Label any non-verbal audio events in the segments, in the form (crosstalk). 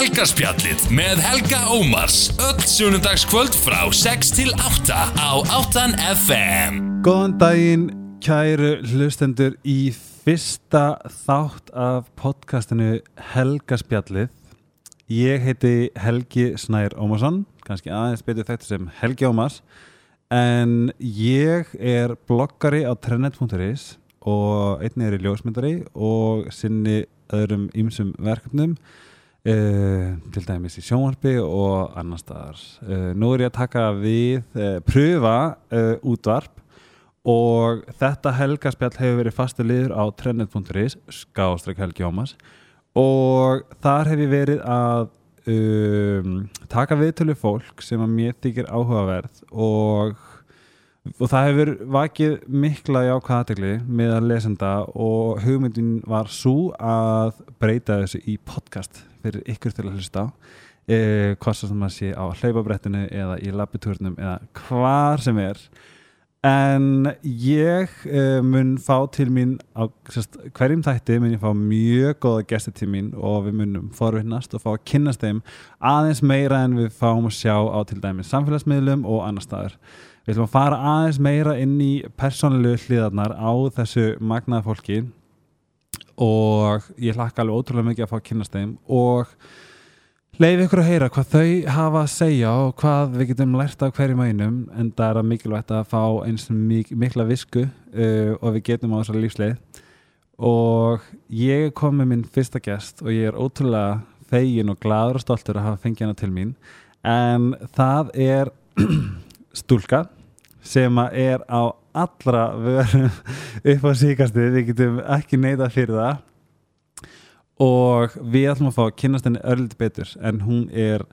Helgaspjallið með Helga Ómars öll sunnundagskvöld frá 6 til 8 á 8 FM Góðan daginn, kæru hlustendur í fyrsta þátt af podcastinu Helgaspjallið. Ég heiti Helgi Snær Ómarsson, kannski aðeins betur þetta sem Helgi Ómars, en ég er bloggari á trennet.is og einnig er í ljósmyndari og sinni öðrum ýmsum verkefnum. Uh, til dæmis í sjónvarpi og annar staðar. Uh, nú er ég að taka við uh, pröfa útvarp og þetta helgaspjall hefur verið fastu liður á trendnet.is skástrík Helgi Ómas og þar hef ég verið að um, taka viðtölu fólk sem að mér þykir áhugaverð og, og það hefur vakið mikla jákvæða aðtegli með að lesenda og hugmyndin var svo að breyta þessu í podcast fyrir ykkur til að hlusta. Eh, hvað sem að sé á hlaupabrettinu eða í labbitúrnum eða hvar sem er. En ég uh, mun fá til mín á sérst, hverjum þætti mun ég fá mjög góða gesti til mín og við munum forvinnast og fá að kynast þeim aðeins meira en við fáum að sjá á til dæmis samfélagsmiðlum og annar staðar við ætlum að fara aðeins meira inn í persónulegu hliðarnar á þessu magnaða fólki. Og ég hlakka alveg ótrúlega mikið að fá að kynast þeim. Og leiði ykkur að heyra hvað þau hafa að segja og hvað við getum lært af hverjum einum en það er að mikilvægt að fá eins mik mikla visku uh, og við getum á þessari lífsleið. Og ég kom með minn fyrsta gest og ég er ótrúlega fegin og gladur og stoltur að hafa fengið hana til mín. En það er (clears throat) stúlka sem er á allra vörum upp á síkastið, við getum ekki neitað fyrir það. Og við ætlum að fá að kynast henni örliti betur en hún er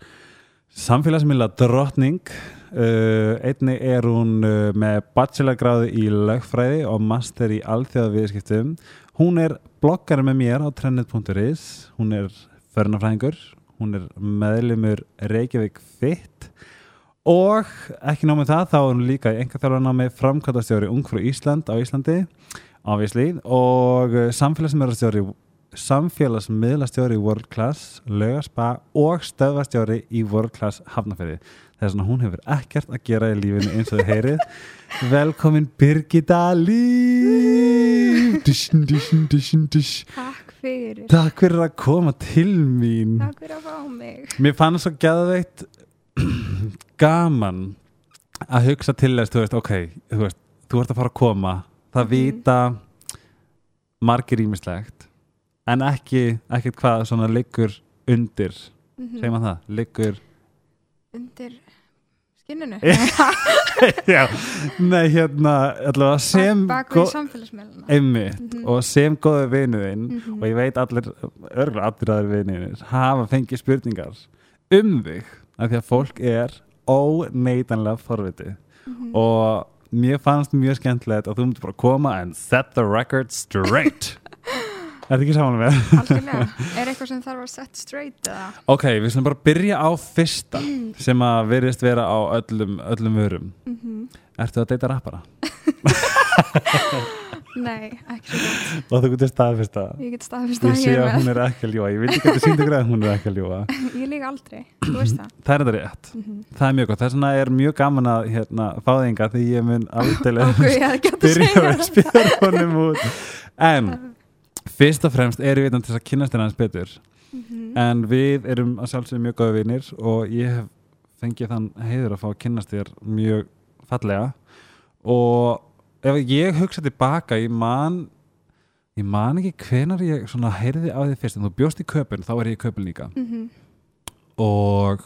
samfélagsmiðla drottning. Uh, einni er hún uh, með bachelorgráði í lögfræði og master í alþjóðaviðskiptum. Hún er bloggari með mér á trendnet.is hún er förnafræðingur. Hún er meðlumur Reykjavík Fitt og ekki námið það þá er hún líka í enga þjálfana með framkvæmtastjóri Ungfrú Ísland á Íslandi ávísli og samfélagsmiðlastjóri samfélagsmiðlastjóri World Class Laugarspa og stöðvastjóri í World Class Hafnafjörði þess að hún hefur ekkert að gera í lífinu eins og þið heyrið. (laughs) Velkomin Birgitta Líf. (laughs) Takk fyrir. Takk fyrir að koma til mín. Takk fyrir að fá mig. Mér fannst svo gæðveitt gaman að hugsa til þess, þú veist, ok þú veist, þú ert að fara að koma það Mhm. vita margir ímislegt en ekki, ekkert hvað svona liggur undir, Mhm. segir maður það liggur, Undir skinninu (laughs) já nei, hérna, allavega sem einmitt, Mhm. og sem góðu vinuðinn Mhm. og ég veit allir, örgulega allir aðrir vinir hafa fengið spurningar um þig, af því að fólk er óneitanlega forviti Mhm. og mér fannst mjög skemmtilegt að þú myndir bara koma and set the record straight (laughs) Er þetta ekki saman með? Algjörlega (laughs) Er eitthvað sem þarf að set straight eða? Ok, við slum bara byrja á fyrsta (clears throat) sem að veriðst vera á öllum, öllum vörum Mm Ertu að deyta rappara? (laughs) Nei, ekki svo gott. (laughs) Og þú getur staðfyrsta Ég get staðfist Ég sé að hún er ekki að ljúa (laughs) Ég veit ekki að þetta sýndu greið að hún er ekki að ljúa Ég líka aldrei, þú veist það. (clears throat) Það er þetta rétt. Mhm. Það er mjög gott, þess vegna er mjög gaman að hérna, fá þinga því ég mun aldrei (laughs) byrja að spila honum út. En fyrst og fremst erum við til þess að kynast hennar hans betur. Mhm. en við erum að sjálfsögum mjög góða vinir og ég hef fengið þann heiður ef ég hugsa tilbaka ég man ég man ekki hvenar ég svona heyrði á því fyrst en þú bjóst í köpun, þá er ég í köpun líka Mhm. og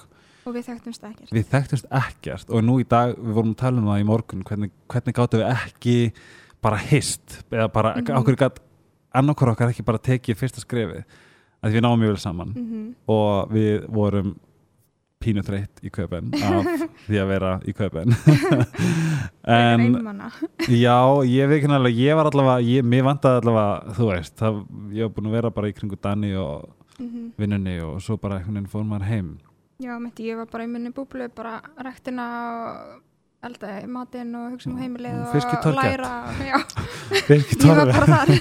Og við þekktumst ekkert við þekktumst ekkert og nú í dag, við vorum að tala um það í morgun hvernig, hvernig gáttum við ekki bara hist eða bara, mm Mhm. okkur gætt annarkor okkar ekki bara tekið fyrsta skrefi að við náum mjög vel saman Mhm. og við vorum pínu þreytt í köpen (laughs) af því að vera í köpen (laughs) (laughs) En já, ég veit ekki alveg ég var allavega, ég, mér vantaði allavega þú veist, það, ég var búin að vera bara í kringu Danni og Mhm. vinnunni og svo bara einhvern veginn fór maður heim. Já, mitt ég var bara í minni búblu bara rektina og elda í matinn og hugsa um heimilið og Fiskitorget. læra (laughs) já, Birgit ég var bara þar.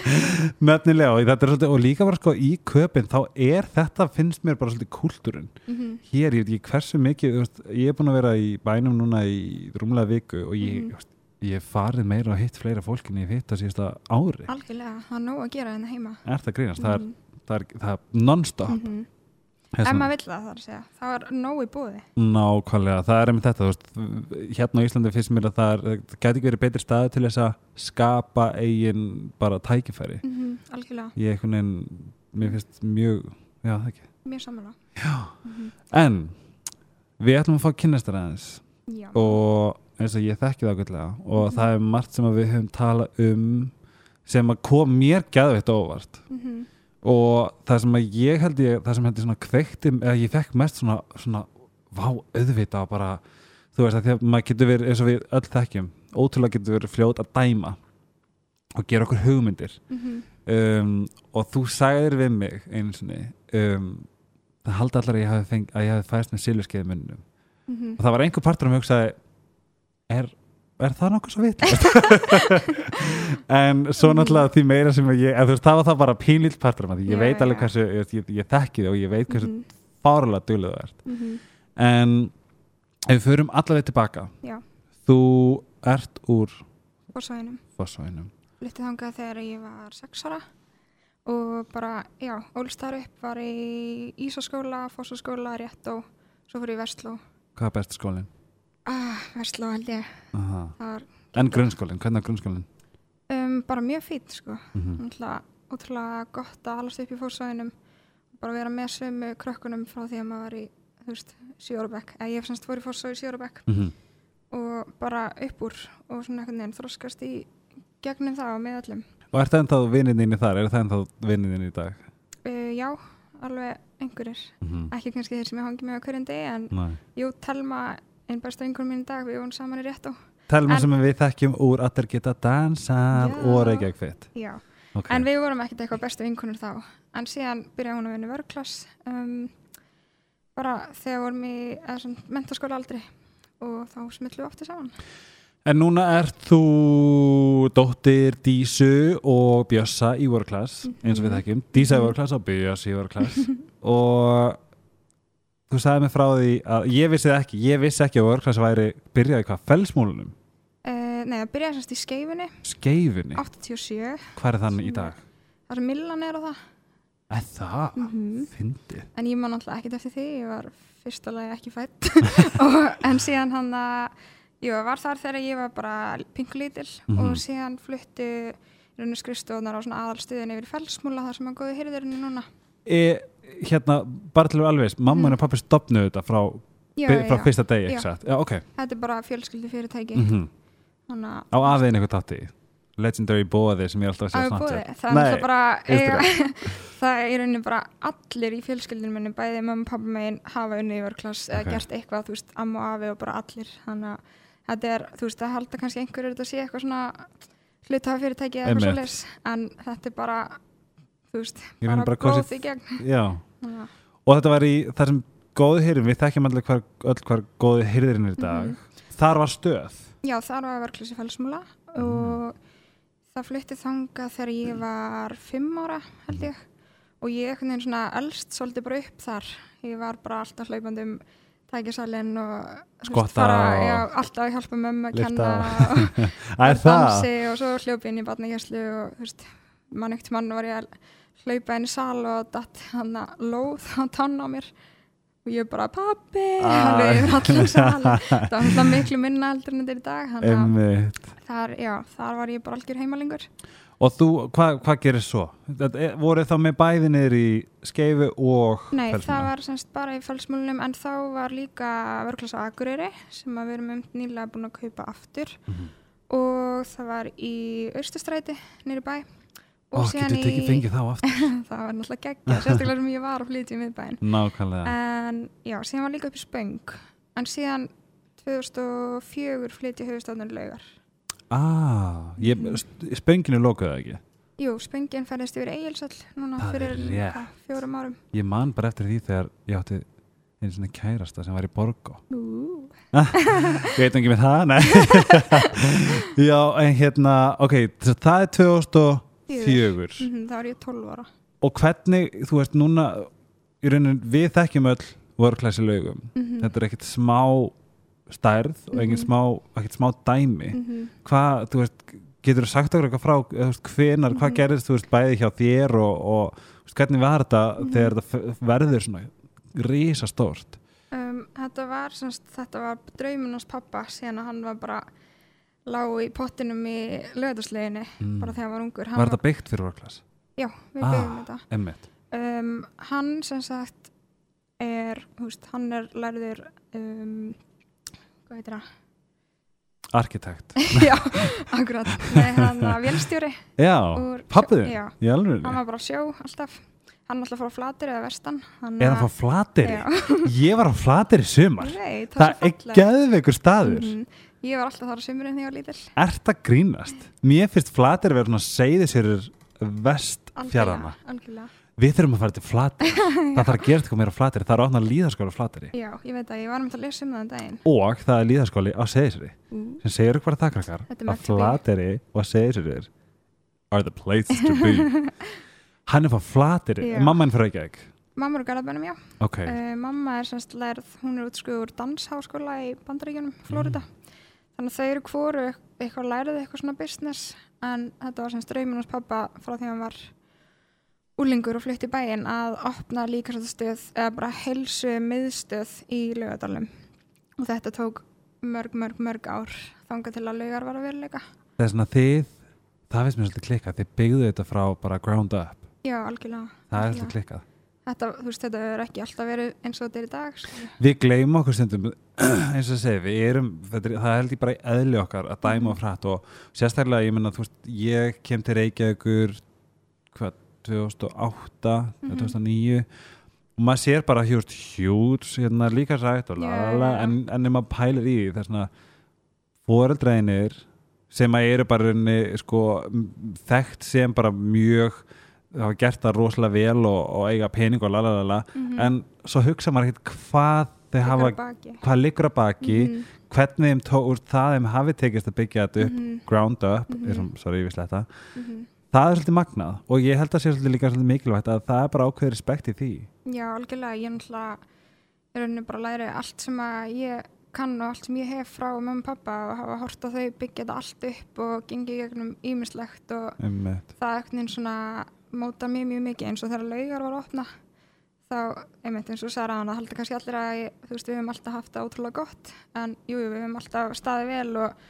(laughs) Nefnilega og, þetta er svolítið, og líka bara sko í köpinn þá er þetta finnst mér bara svolítið kúltúrin Mhm, hér, ég veit ekki hversu mikið veist, ég er búin að vera í bænum núna í rúmlega viku og ég, Mhm. þú veist, ég hef farið meira og hitt fleira fólk en ég hitt að síðasta ári. Algjörlega, það er nóg að gera hérna heima. Er það grínast, er, Mhm, það, er, það er non-stop. Mhm. Ef vegna- maður vill það þar að segja. Það er nóg í búði Nákvæmlega, það er einmitt þetta þú veist, hérna á Íslandi finnst mér að það, er, það gæti ekki verið betri staði til þess að skapa eigin bara tækifæri. Mhm, algjörlega, ég einhvern veginn, mér finnst mjög já, það ekki. Mjög samanlega en, við ætlum að fá kynnastar aðeins. Já, og eins og ég þekki það ágætlega og það er margt sem við höfum talað um sem að kom mér gæðveitt óvart. Mhm, og það sem að ég held ég það sem held ég svona kveikti eða ég fekk mest svona, svona vá, auðvita bara, þú veist að því að maður getur verið eins og við öll þekkjum ótrúlega getur verið fljót að dæma og gera okkur hugmyndir. Mhm, um, og þú sagðir við mig einu sinni um, það haldi allar að ég hafi, feng, að ég hafi fæst með silfurskeiði munnum mhm. og það var einhver partur um að hugsaði er, er það nokkuð svo vitt (laughs) en svo náttúrulega því meira sem ég, þú veist, það var það bara pínlít partur ég Já, veit alveg hversu, ég, ég, ég þekki þig og ég veit hversu Mhm, fárlega duglega það ert mhm. en ef við förum allaveg tilbaka Já. þú ert úr Fossvænum Flytti þangað þegar ég var sex ára og bara, já, ólst þar upp var í Ísaskóla, Fossaskóla, rétt og svo í Vestló. hvað er best skólinn? Ah, Vestló held ég, var en grunnskólinn, hvernig er grunnskólinn? um, bara mjög fýtt, sko. Mm Náttúrulega ótrúlega gott að alast upp í Fossvæðinum, bara vera með sömu krökkunum frá því að maður var í, þú veist, Sjórabekk, eða ég hef semst fór í Fossá í Sjórabekk -hmm. og bara upp úr og svona einhvern veginn þroskast í gegnum það og með öllum. og er það ennþá vinninni þar? er það ennþá vinninni í dag? Uh, já, alveg einhverjir. Mm -hmm. ekki kannski þeir sem ég hangi með á hverjum degi en Nei jú, Telma, einn besta vingur mín í dag við vorum saman í rétt á Telma En- sem við þekkjum úr Allir geta dansað Já. og Reykjavík Fit Já. okay. en við vorum ekkert eitthvað bestu vinkunir þá en síðan byrjaði hún að vinna vörklass um, bara þegar vorum í mentaskóla aldrei og þá smillum við ofta saman En núna ert þú dóttir Dísu og Bjössa í Workclass eins og við Mhm. þekkjum Dísa í. Workclass og Bjössa í Workclass (laughs) og þú sagði mig frá því að ég vissi ekki ég vissi ekki að Workclass væri byrjaði hvað fellsmúlunum, uh, nei, það byrjaði sérst í skeifunni. Skeifunni? 87, hvað er þannig í dag? það sem Millan er á það. Er það? mm Fyndið. En ég man alltaf ekkert eftir því ég var fyrsta lagi ekki fætt (laughs) en síðan hann að ég var þar þegar ég var bara pinkulítil Mhm. og síðan fluttu skrifstofunar á svona aðalstuðin yfir felsmúla þar sem að góði hyrðurinn núna. E, Hérna, bara til að vera alveg mamma Mhm. og pappi stopnuðu þetta frá, já, by- frá já, fyrsta degi, Já. ekki satt? Já, ok þetta er bara fjölskyldi fyrirtæki mm þannig Á aðein eitthvað tátti Legendary bóði sem ég alltaf að að Snapchat það er bara (laughs) það er rauninni bara allir í fjölskyldinu minni bæði mamma og pappa megin hafa unni í vörklass eða Ok. gert eitthvað, þú veist, amma og afi og bara allir þannig að þetta er, þú veist, það halda kannski einhverjur þetta sé eitthvað svona hlutafa fyrirtæki eða eitthvað Einmitt. svoleiðis en þetta er bara, þú veist bara, bara góð kosið- í gegn. Já, að- og þetta var í þar sem góði hyrðin, við þekkjum allir hvar, öll hvar góði hyrðirinn er í dag. Mhm. Þar var stöð. Já, þar var vörklass í felsmúla og það flutti þangað þegar ég var fimm ára held ég. Og ég einhvern veginn svona elst svolítið bara upp þar. Ég var bara alltaf hlaupandi um tækjasalinn og Skotta fara, og- já, alltaf að hjálpa mömmu að kenna og (laughs) dansi og svo hljópi inn í batnagjæslu og þú veist, mann ekkert mann var ég hlaupa inn í sal og datt hann að lóð á tann á mér. Og ég bara pappi sal. (laughs) Það var miklu minna heldur en þetta er í dag þannig að þar, já, þar var ég bara algjör heimalingur Og þú, hvað hva gerir svo? Er- voruð þá með bæði niður í skeifu og Nei, Fellsmúla? það var semst bara í felsmúlunum en þá var líka vörklasa Akureyri sem við erum um nýlega búin að kaupa aftur. Mhm. og það var í Austustræti nýri bæ og Ó, síðan í (laughs) það var náttúrulega geggja (laughs) sérstaklega sem ég var að flytja í miðbæin nákvæmlega. En já, síðan var líka upp í spöng. En síðan 2004 flytja höfustofnun laugar. Aaa ah, mhm. spönginu lókaðu ekki? Jú, spöngin færðist yfir Egilsall núna það fyrir yeah. að, fjórum árum. Ég man bara eftir því þegar ég átti einu svona kærasta sem var í Borgó. Ég (laughs) veit ekki með það já, en hérna ok, það er 2000 fjögur. Mm -hmm, þá er ég 12 ára. Og hvernig, þú veist núna raunin, við þekkjum öll vörklæsi lögum mm -hmm. þetta er ekkert smá stærð og mhm. ekkert smá, ekkert smá dæmi. Mhm. Hvað, þú veist getur þú sagt okkur eitthvað frá hvenar, hvað mhm. gerist þú veist bæði hjá þér og, og veist, hvernig var þetta þegar þetta verður svona risastórt? Um, þetta var, semst, þetta var drauminans pappa síðan að hann var bara lág í pottinum í lögðarsleginni bara þegar hann var ungur. Hann Var þetta byggt fyrir work-class? já, við Ah. byggjum þetta um, hann sem sagt er, veist, hann er lærður um, hvað heitir það? Arkitekt. (laughs) Já, akkurat. Nei, hann var vélstjóri Já, pappiði, já, alveg hann var bara á sjó alltaf. Hann alltaf fór á flatir eða vestan. Er hann frá flateri? já, Ég var á flateri í sumar. Nei, Það er fallegt. geðveikur staður. Mhm. Ég var alltaf þar á sumurinn þegar ég var lítill. Ert að grínast? Mér finnst flateri verið svona segði sér vest fjarrana algjörlega. Við þurfum að fara til flateri Það þarf að gera eitthvað meira á flateri Það er ofna líðaskóla á flateri Já, ég veit að ég var um að lesa um það en daginn. Og það er líðaskóli á segisri Mm. sem segir ykkur það krakkar er að flateri og segisri are the places to be. (laughs) Hann er frá flateri Já. Mamma henn fyrir ekki Mamma er úr Garabænum, já. Ok, Uh, mamma er Þannig að þau eru hvoru eitthvað lærið eitthvað svona business en þetta var semst draumin hos pappa frá því að hann var úlingur og flutti í bæinn að opna líkastöð eða bara helsu miðstöð í laugadalum. Og þetta tók mörg, mörg, mörg ár þangað til að laugar var að veruleika. það er svona þið Það finnst mér svolítið klikkað Þið byggðu þetta frá bara ground up Já, algjörlega. Það er algjörlega. svolítið klikkað Þetta, þú veist, þetta hefur ekki alltaf verið eins og þetta er í dag, sko. Við gleymum okkur stundum (clears throat) eins og segi, við erum er, það held ég bara eðli okkar að dæma Mhm. og frætt og sérstaklega, ég menna, þú veist ég kem til Reykjavíkur hvað, 2008 Mhm. eða 2009 og maður sér bara hjúst hjúts hérna líka sætt og lalala, já. en, en ef maður pælir í því, það er svona foreldreinir sem að eru bara sko, þekkt sem bara mjög hafa gert það rosalega vel og, og eiga pening og lalalala Mhm. en svo hugsa maður ekkert hvað þeir hafa, hvað liggur að baki Mhm, hvernig þeim tó, úr það þeim hafi tekist að byggja þetta upp mhm, ground up, Mhm. er som, sorry, ég vissi þetta. Mhm. það er svolítið magnað og ég held að sé svolítið líka svolítið mikilvægt að það er bara ákveðið respekt í því. Já, algjörlega, ég er náttúrulega í rauninni bara að læra allt sem að ég kann og allt sem ég hef frá mömmu og pappa og hafa hort á þau byggja þetta allt upp og gengið gegnum ímislegt og um, það einn svona móta mjög mjög mikið. Eins og þegar laugar var að opna þá, einmitt eins og Sara hann að halda kannski allir að ég, þú veist við höfum alltaf haft það ótrúlega gott. En jú, jú, við höfum alltaf staðið vel og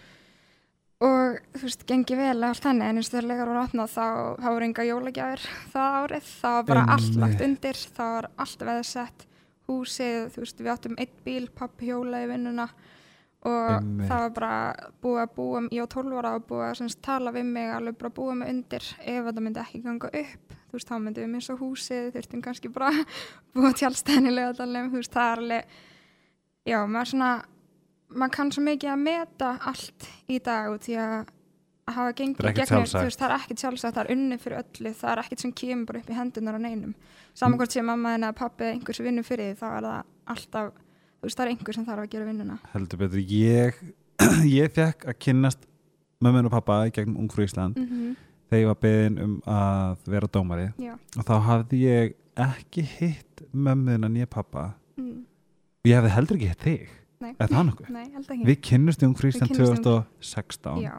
og þú veist, gengið vel allt henni en eins og þegar laugar var að opna þá, þá voru enga jólagjafir það árið, það var bara allt Einmitt. lagt undir, það var allt veðsett húsið, þú veist, við áttum einn bíl, pappi hjóla í vinnuna og Einmitt. það var bara búið að búa, ég á 12 ára og búið að semst, tala við mig alveg bara búa mig undir. Ef þetta myndi ekki ganga upp þú veist, þá myndum við missa húsið þurftum kannski bara (laughs) búa tjálstæðnilega þú veist, það er alveg já, maður svona maður kann svo mikið að meta allt í dag út því að hafa gengið gegnum, þú veist, það er ekkert sjálfsagt, það er unni fyrir öllu, það er ekkert sem kemur upp í hendunar á neinum. Saman hvort sem mamma þinn að pappi eða einhver sem vinnur fyrir því, þá er það alltaf veist, það er einhver sem þarf að gera vinnuna. Heldur betur, ég (clears throat) ég fekk að kynnast mömmun og pappa í gegnum Ungfrú Ísland. Mm -hmm. þegar ég var beðin um að vera dómari. Já. og þá hafði ég ekki hitt mömmun að nýja pappa. Mm. ég hefði heldur ekki hitt þig. Nei. eða það nokkuð. (laughs) Við kynnust í Ungfrú Ísland kynnumst í 2016 Já,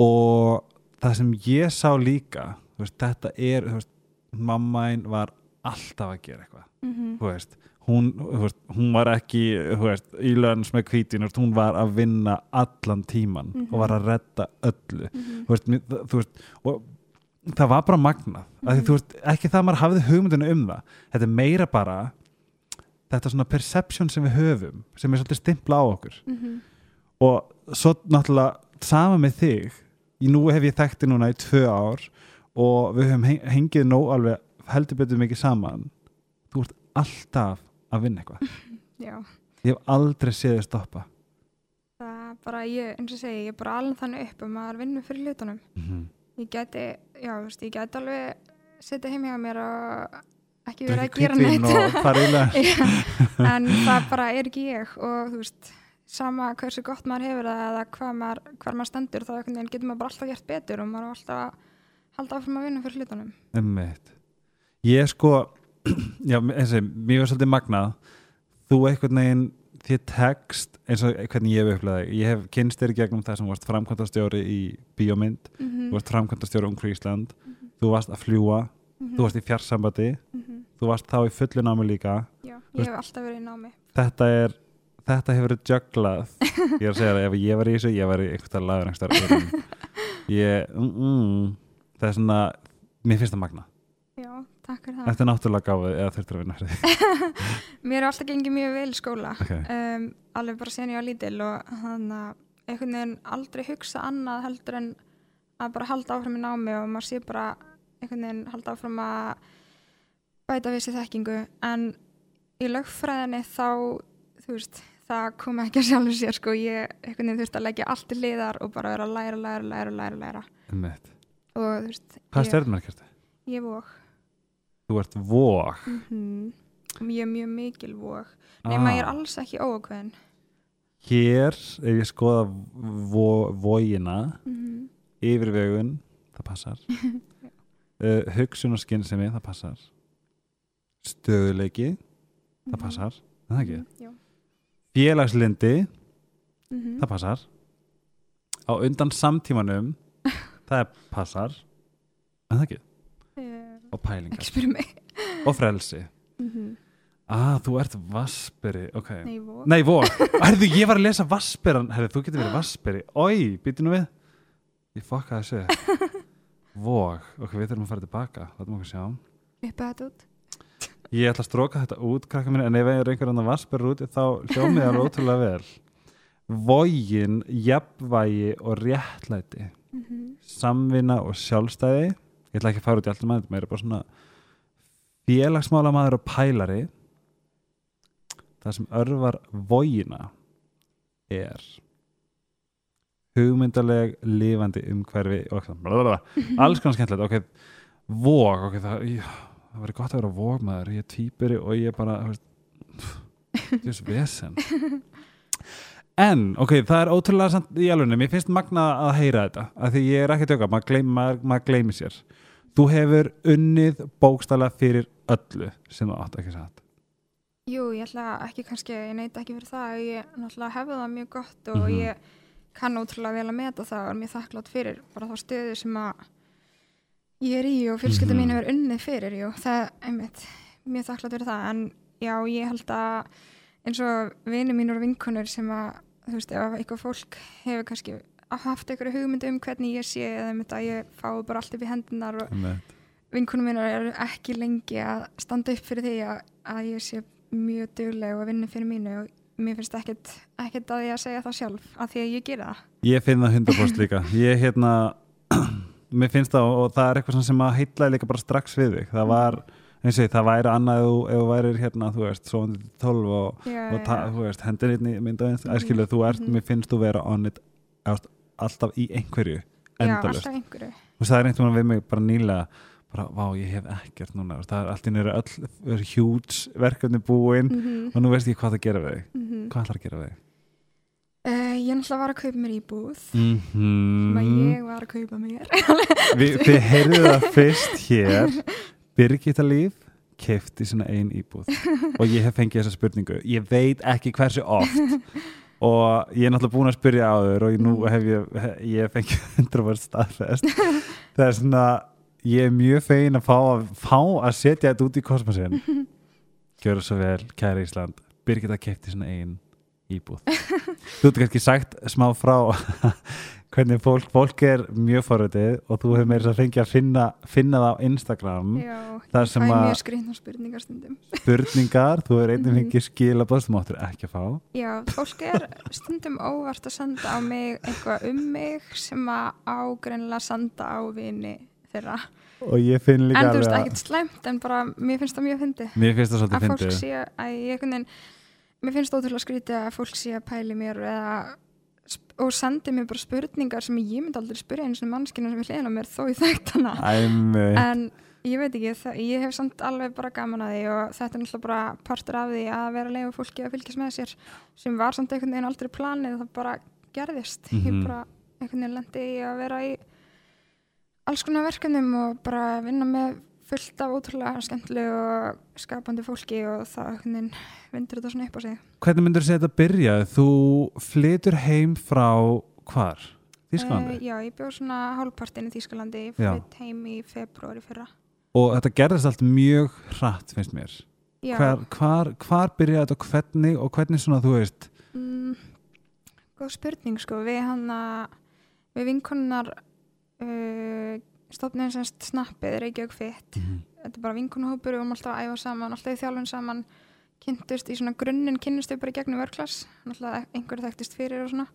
og það sem ég sá líka veist, þetta er veist, mammain var alltaf að gera eitthvað. Mm þú veist, hún, veist, hún var ekki þú veist, í löns með kvítin hún var að vinna allan tíman Mhm. og var að redda öllu -hmm. þú veist, þú veist og það var bara magnað mm Mhm. þú veist, ekki það að maður hafði hugmyndinu um það þetta er meira bara þetta svona perception sem við höfum sem er svolítið stimpla á okkur Mhm. og svo náttúrulega sama með þig nú hef ég þekkti núna í tvö ár og við höfum heng- hengið nóg alveg heldur betur mikið saman þú ert alltaf að vinna eitthvað. (laughs) Ég hef aldrei séð þið stoppa. Það er bara ég, eins og segi, ég er bara alveg þannig upp að maður vinnur fyrir hlutunum. Ég geti, já, veist, ég geti alveg setja heim hjá mér og ekki verið að gera (laughs) Já, (laughs) en það bara er ekki ég og þú veist, sama hversu gott maður hefur eða hvað maður, hvar maður stendur þá getur maður bara alltaf gert betur og maður á alltaf að halda áfram að vinna fyrir hlutunum. Ég sko (clears throat) já, eins og mér var svolítið magnað. Þú einhvern veginn þið tekst eins og hvernig ég hef upplegað ég hef kynst þér gegnum það sem varst framkvæmtastjóri í bíómynd, mm -hmm. þú varst framkvæmtastjóri um Ísland, þú varst að fljúa Mhm. þú varst í fjarsambandi. Þú varst þá í fullu námi líka. Já, ég hef alltaf verið í námi. Þetta er þetta hefur verið jugglað ég er að segja það, ef ég var í þessu ég var í einhverstað lagur einhverstað (laughs) ég, mm, mm, það er svona mér finnst það magna Já, takk fyrir það. Þetta er náttúrulega gáfið eða þurftur að vinna fyrir því (laughs) Mér er alltaf gengið mjög vel í skóla. Okay. um, alveg bara sen ég var lítil og þannig að einhvern veginn aldrei hugsa annað heldur en að bara halda áfram í námi og maður sé bara einhvern veginn halda áfram að bæta við sér þekkingu. En í lögfræðinni þá þú veist, það kom ekki að sjálfur sér sko, ég einhvern veginn þurfti að leggja allt í liðar og bara vera að læra, læra, læra, læra, læra. Einmitt. og þú veist Hvað ég, stjórnmerkjast þið? ég vóg Þú ert vóg mm ég er mjög mikil vóg nema Ah. ég er alls ekki óakveðin Hér, ef ég skoða vógina mm -hmm. yfirvegun, það passar. (laughs) Uh, hugsun og skinnsemi, það passar. Stöðuleiki það passar, er það ekki? Félagslindi, Mhm. það passar. Á undan samtímanum (laughs) það passar. Er það ekki, Eh, og pælingar. Og frelsi. Mhm. ah, þú ert vasperi, ok. Nei, vó Nei, vó, herðu, ég var að lesa Vasperan Herðu, þú getur verið Vasperi Ói, býttu nú við. Ég fokkaði þessu. Vóg, ok, við þurfum að fara tilbaka. Látum okkur sjá. Uppa þetta út. Ég ætla að stróka þetta út, krakka minni En ef ég er einhver annar Vasper út Þá hljómið alveg ótrúlega vel. Vógin, jafnvægi og réttlæti. Mhm. Samvinna og sjálfstæði Ég ætla ekki að fara út í alltaf maður Mér er bara svona Félagsmála maður og pælari. Það sem örvar vógina er hugmyndaleg lifandi umhverfi og (laughs) alls konar skemmtilegt. Ok, vóg ok, það, það verður gott að vera vógmaður ég er týpuri og ég er bara veist, þú veist, vesen. (laughs) En, ok, það er ótrúlega í alveg, mér finnst magna að heyra þetta, af því ég er ekki tjóka maður gleym, maður, maður gleymi sér þú hefur unnið bókstala fyrir öllu sem þú átt ekki satt Jú, ég ætla ekki kannski, ég neita ekki fyrir það ég náttúrulega hefði það mjög gott og Mhm. ég kann ótrúlega vel að meta það og er mjög þakklátt fyrir bara þá stöðu sem að ég er í og fjölskylda Mhm. mín hefur unnið fyrir, jú, það er einmitt mjög þakklátt fyrir það, en já, ég held að eins og vini mínur og vinkonur sem að, þú veist, ef eitthvað fólk hefur kannski haft eitthvað hugmynd um hvernig ég sé eða einmitt að ég fái bara allt upp í hendunar og vinkunum mínar eru ekki lengi að standa upp fyrir því að, að ég sé mjög dugleg og vinni fyrir mínu og mér finnst ekkert, ekkert að ég að segja það sjálf að því að ég gera það. Ég finn það 100% líka Ég hérna (clears throat) Mér finnst það og það er eitthvað sem að heitlaði líka bara strax við þig Það var, eins og ég, það væri annað ef ef værir hérna, þú veist, svo 12 og, Já, og ta, þú veist, í myndaðins. Æskilu, þú ert, Mhm. mér finnst þú vera on it alltaf í einhverju já, endalust alltaf einhverju. og það er einhvern veginn við mig bara nýlega bara, vá, ég hef ekkert núna það er allt í nýra öll hjúts verkefni búin Mm og nú veist ég hvað það gera við þig -hmm. hvað ætlar að gera við þig? uh, ég náttúrulega var að kaupa mér íbúð Mm sem að ég var að kaupa mér. (laughs) Vi, Þið heyrðu það fyrst hér Birgitta Líf kefti svona ein íbúð (laughs) og ég hef fengið þessa spurningu ég veit ekki hversu oft (laughs) og ég er náttúrulega búin að spyrja á þau og nú hef ég, ég fengið (laughs) 100% staðfest. (laughs) Það er svona ég er mjög fegin að fá að, fá að setja þetta út í kosmosin (laughs) gjör það svo vel, kæri Ísland. Birgitta kefti svona ein íbúð. Þú hefði kannski sagt smá frá hvernig fólk, fólk er mjög forvitið og þú hefur meira að fengja að finna, finna það á Instagram já, Það ég sem að- spurningar stundum. spurningar, þú hefur einnig Mhm. fengið skilabóð sem áttur ekki að fá Já, fólk er stundum óvart að senda á mig eitthvað um mig sem að ágreinlega senda á vini þeirra. og ég finn líka En þú veist, ekkert slæmt, en bara mér finnst það mjög fyndið. mér finnst það svolítið að fólk fyndið sé að ég einhvern veginn mér finnst ótrúlega skrítið að fólk sé að pæli mér eða, og sendi mér bara spurningar sem ég myndi aldrei spyrja eins og mannskina sem er hliðin á mér þó ég þekkt hana. En ég veit ekki, ég hef samt alveg bara gaman að því og þetta er náttúrulega bara partur af því að vera að leifa fólki að fylgjast með sér sem var samt einhvern veginn aldrei planið það bara gerðist. Mhm. ég bara einhvern veginn lendi í að vera í alls konar verkefnum og bara vinna með fullt af ótrúlega skemmtilegu og skapandi fólki og það vindur þetta svona upp á sig Hvernig myndur þú segja þetta byrja? Þú flytur heim frá hvar? Þísklandi? Eh, já, ég bjóð svona hálfpartin í Þýskalandi ég flytt heim í februar í fyrra Og þetta gerðist allt mjög hratt, finnst mér. Hvar, hvar, hvar byrjaði þetta og hvernig og hvernig svona, þú veist, Mm, góð spurning sko við hann að við vinkonunnar uh, stofnum semst snappið Reykjavík Fitt þetta er bara vinkonuhópur við vorum alltaf að æfa saman, alltaf í þjálfun saman kynntust í svona grunninn kynnust við bara í gegnum vörklass, alltaf einhverju þekktist fyrir og svona.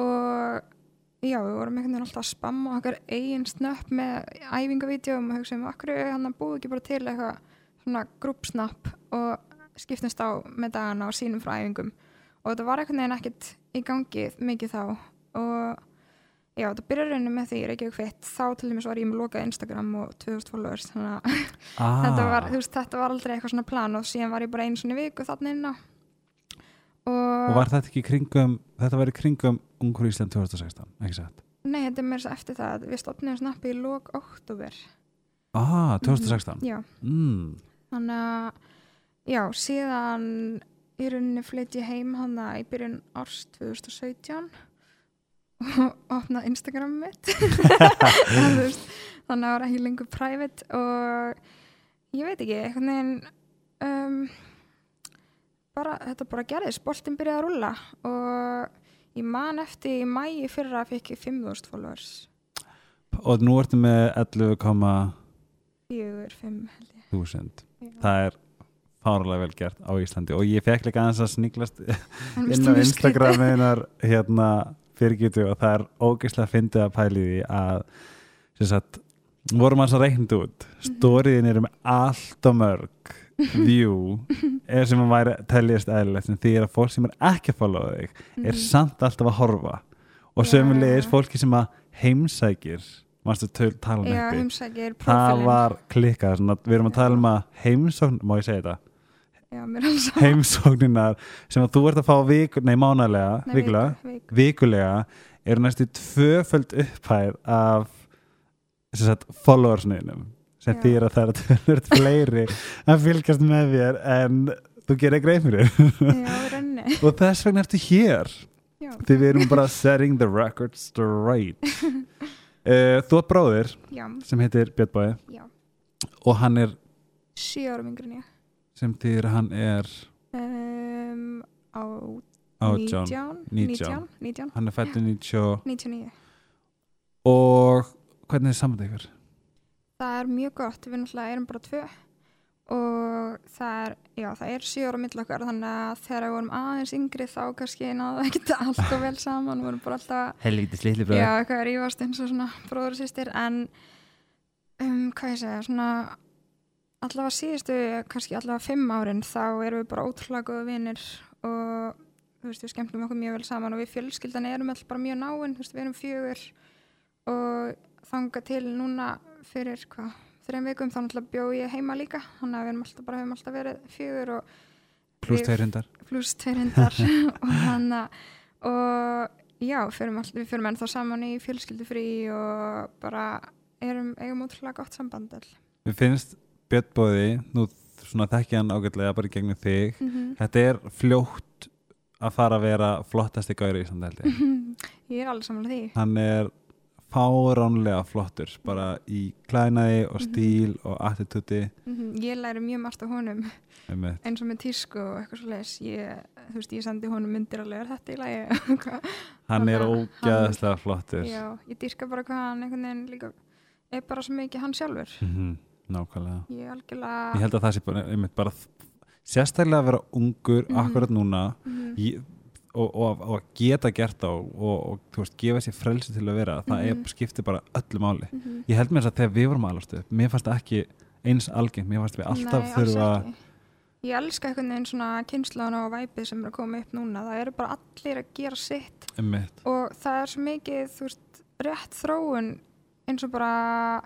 Og já, við vorum einhvern veginn alltaf að spamma okkar eigin snöpp með æfingavídeóum og hugsaðum, akkur hann búið ekki bara til eitthvað svona grúpsnapp og skiptumst á með dagana og sínum frá æfingum? Og þetta var einhvern veginn ekkert í gangi mikið þá. Og já, þetta byrjar rauninni með því Reykjavík Fitt, þá til dæmis var ég með lokað Instagram og 2000 followers þannig að ah, þetta, var, þú veist, þetta var aldrei eitthvað svona plan og síðan var ég bara einu svona viku þarna inn á og, og var þetta ekki kringum, þetta var í kringum Ungur Ísland 2016, ekki satt? nei, þetta er mér svo eftir það við stopnum snappi í lok oktober Ah, 2016? já, Mm. þannig að já, síðan í rauninni flytt ég heim hana í byrjun árs 2017 og opna Instagram mitt. (laughs) Þannig að það var ekki lengur private og ég veit ekki, einhvern veginn um, bara, þetta bara gerðist, boltinn byrjaði að rúlla og ég man eftir í mæi fyrra fikk ég 5.000 followers. Og nú ertu með 11,000 4, 5 held ég. Já. Það er fárlega vel gert á Íslandi. Og ég fekk líka aðeins að sniglast (laughs) inn á mjög Instagram skrítið? einar hérna fyrirgjötu og það er ógeðslega fyndið að pæli því að sem sagt, vorum að reikna út. Stóriðin eru með allt og mörg (laughs) view er sem að væri teljast eðlilegt því er að fólk sem er ekki að followa þig er Mhm. samt alltaf að horfa. Og sömulegis fólki sem að heimsækir talan Já, það var klikkað við erum að tala um að heimsókn má ég segja þetta Já, mér er alls heimsókninar sem að þú ert að fá viku, nei mánalega, Nei, vikulega viku, viku. vikulega eru næstu tvöföld upphæð af sagt, followersniðnum sem þýr að það er að tölvöld fleiri að fylgjast með þér en þú gerir greið fyrir. Og þess vegna ertu hér. Já, því við erum bara setting the record straight. Uh, (laughs) þú ert bróðir já, sem heitir Björn Bói og hann er Sjö árum yngri en ég sem þýr að hann er um, Á átján 19 19. 19 19 hann er fættur 90 og 99 Og hvernig er saman ykkur? Það er mjög gott, við náttúrulega erum bara tvö. Og það er, já, það er sjö ára mill okkar þannig að þegar við vorum aðeins yngri þá kannski náðu ekkert (laughs) alltaf vel saman, við vorum bara alltaf Helvítis litli já, eitthvað er ívast eins og svona bróður og sýstir en um, hvað ég segja, svona allavega síðustu, kannski allavega fimm árin þá erum við bara ótrúlega góða vinir og þú veist, við skemmtum okkur mjög vel saman og við fjölskyldan erum alltaf bara mjög náinn, þú veist, við erum fjögur og þanga til núna fyrir hvað, þreim vikum þá náttúrulega bjó ég heima líka, þannig að við erum alltaf bara höfum alltaf verið fjögur og Plus við- tveir hundar pluss tveir hundar (laughs) og hann og já, förum all, við förum ennþá saman í fjölskyldufrí og bara erum, eigum ótrúlega gott samband all. Mér finnst Björn Bóði Nú svona þekki hann ágætlega bara í gegnum þig. Mm Þetta er fljótt að fara að vera flottasti gauri í Íslandi held ég. Ég er alveg samanlega því. Hann er fáránlega flottur bara í klænaði og stíl og attitúti. Mhm, ég læri mjög margt á honum. Um eins og með tísku og eitthvað svo leis ég, þú veist, ég sendi honum myndir alveg er þetta í lagi? (laughs) Hann er að ógæðslega flottur. Já, ég dýrka bara hvað hann einhvern veginn líka er bara svo mikið hann sjálfur. Mhm, Nákvæmlega ég algjörlega Ég held að það sé bara, einmitt, bara sérstaklega að vera ungur Mhm. akkurat núna Mhm, ég, og, og, og að geta gert þá og, og veist, gefa sér frelsi til að vera það Mhm. er, skiptir bara öllu máli mhm. ég held mér þess að þegar við vorum alast upp mér fannst það ekki eins algengt mér fannst við alltaf þurfa. Ég elska einhvern veginn svona kynnslana og væpið sem er að koma upp núna. Það eru bara allir að gera sitt einmitt, og það er svo mikið, þú veist, rétt þróun eins og bara,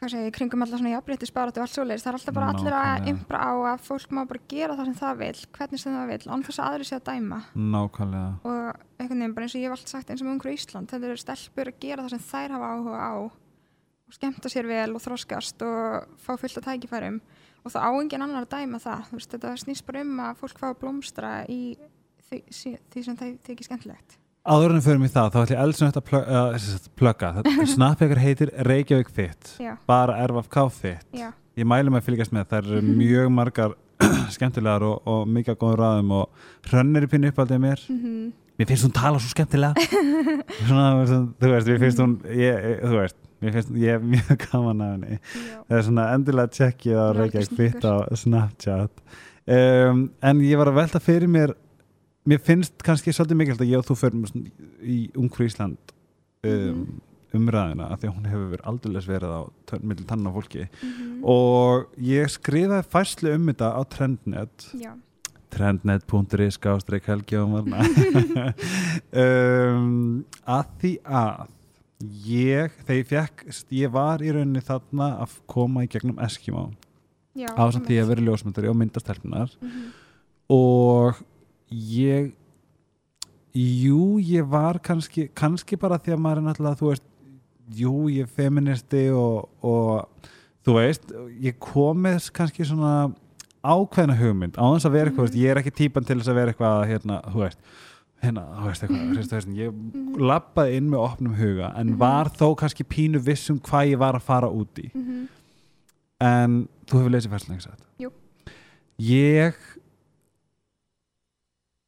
hvað segir, kringum alltaf svona jafnréttisbarat og allt svoleiðis, það er alltaf bara allir að impra á að fólk má bara gera það sem það vil, hvernig sem það vil, án þess að aðri sé að dæma. Nákvæmlega. Og einhvern veginn bara eins og ég hef alltaf sagt eins og með ungur Ísland, þetta eru stelpur að gera það sem þær hafa áhuga á og skemmta sér vel og þroskast og fá fullt af tækifærum. Og það á engin annar að dæma það, veist, þetta snýst bara um að fólk fá að blómstra í því, því sem það þykir skemmtilegt Áður en förum í það, þá ætlum ég eldsum þetta plö, uh, plugga, þetta snapp ykkur heitir Reykjavík Fit, Já, bara RFK Fit já, ég mælu mig að fylgjast með, það eru mjög margar (clears throat) skemmtilegar og, og mikið góður ráðum og hrönnir í pinnu uppaldið mér. Mhm, mér finnst hún tala svo skemmtilega. (laughs) Svona, þú veist, mér finnst hún ég, þú veist, mér finnst ég er mjög (laughs) gaman af henni. Það er svona endilega tjekkið á Reykjavík. Fit á Snapchat. Um, en ég var að velta fyrir mér mér finnst kannski svolítið mikilvægt að ég og þú förum í Ungfrú Ísland um, Mhm. umræðina af því að hún hefur verið aldurlega verið á tönn, milli tanna fólki. Mhm, og ég skrifaði færslu um þetta á Trendnet. Já, trendnet.is og marna (laughs) um, að því að ég, þegar ég fekk ég var í rauninni þarna að koma í gegnum Eskimo. Á samt því að vera ljósmyndari og myndastelpunar mhm, og ég jú, ég var kannski kannski bara því að maður er náttúrulega þú veist, jú, ég er feministi og, og þú veist ég kom með kannski svona ákveðna hugmynd, á þess að vera eitthvað mm. ég er ekki típan til þess að vera eitthvað hérna, þú veist, hérna, þú veist eitthvað mm. veist, ég mhm, lappaði inn með opnum huga en Mhm. var þó kannski pínu viss um hvað ég var að fara út í mhm, en þú hefur lesið færslega ekki sagt Jú. ég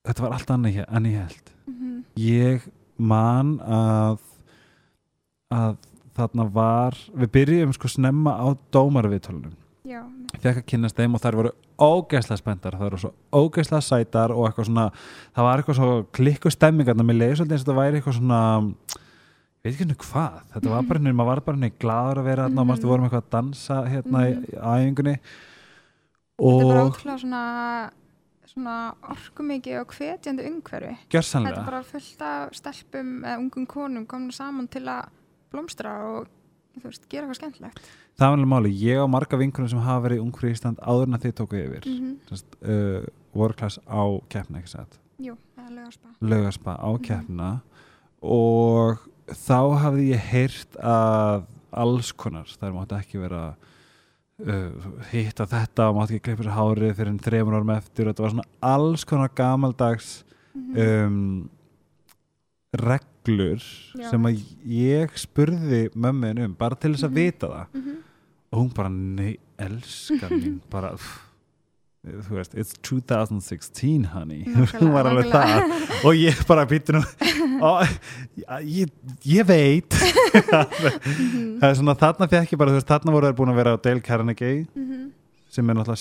þetta var allt annað hér en ég held. Mhm, ég man að að þarna var við byrjum sko snemma á dómarviðtölunum. Fekk að kynast þeim og þær voru ógeðslega spenntar það voru svo ógeðslega sætar og eitthvað svona það var eitthvað svo klikku stemmingarna mér leiði svolítið eins og þetta væri eitthvað svona ég veit ekki henni hvað. Þetta var bara henni, maður var bara henni gladur að vera þarna og Mhm. maður vorum eitthvað að dansa hérna í, Mhm. í æfingunni. Þetta er bara og ótrúlega svona svona orkumikið og hvetjandi umhverfi þetta er gjörsanlega bara fullt af stelpum eða ungum konum komin saman til að blómstra og veist, gera eitthvað skemmtilegt það var alveg máli, ég og marga vinkunum sem hafa verið ungfri í Ísland áður en að þið tóku yfir mm. -hmm. uh, world-class á keppna ekki satt jú, lögarspa laugaspa á Mhm. keppna og þá hafði ég heyrt að alls konar, það mátti ekki vera hitta þetta og mátti ekki klippa sér hárið fyrir en þreymur árum eftir og þetta var svona alls konar gamaldags Mhm. um, reglur Já. sem að ég spurði mömmin um bara til þess að Mhm. vita það Mhm. og hún bara, nei, elskar mín bara, pff, þú veist it's 2016 honey. (laughs) Hún var alveg það. Og ég bara býtti nú (laughs) ég, ég veit. (laughs) Það er svona, þarna fekk ég bara, þú veist, þarna voru þær búin að vera á Dale Carnegie Mhm. sem er náttúrulega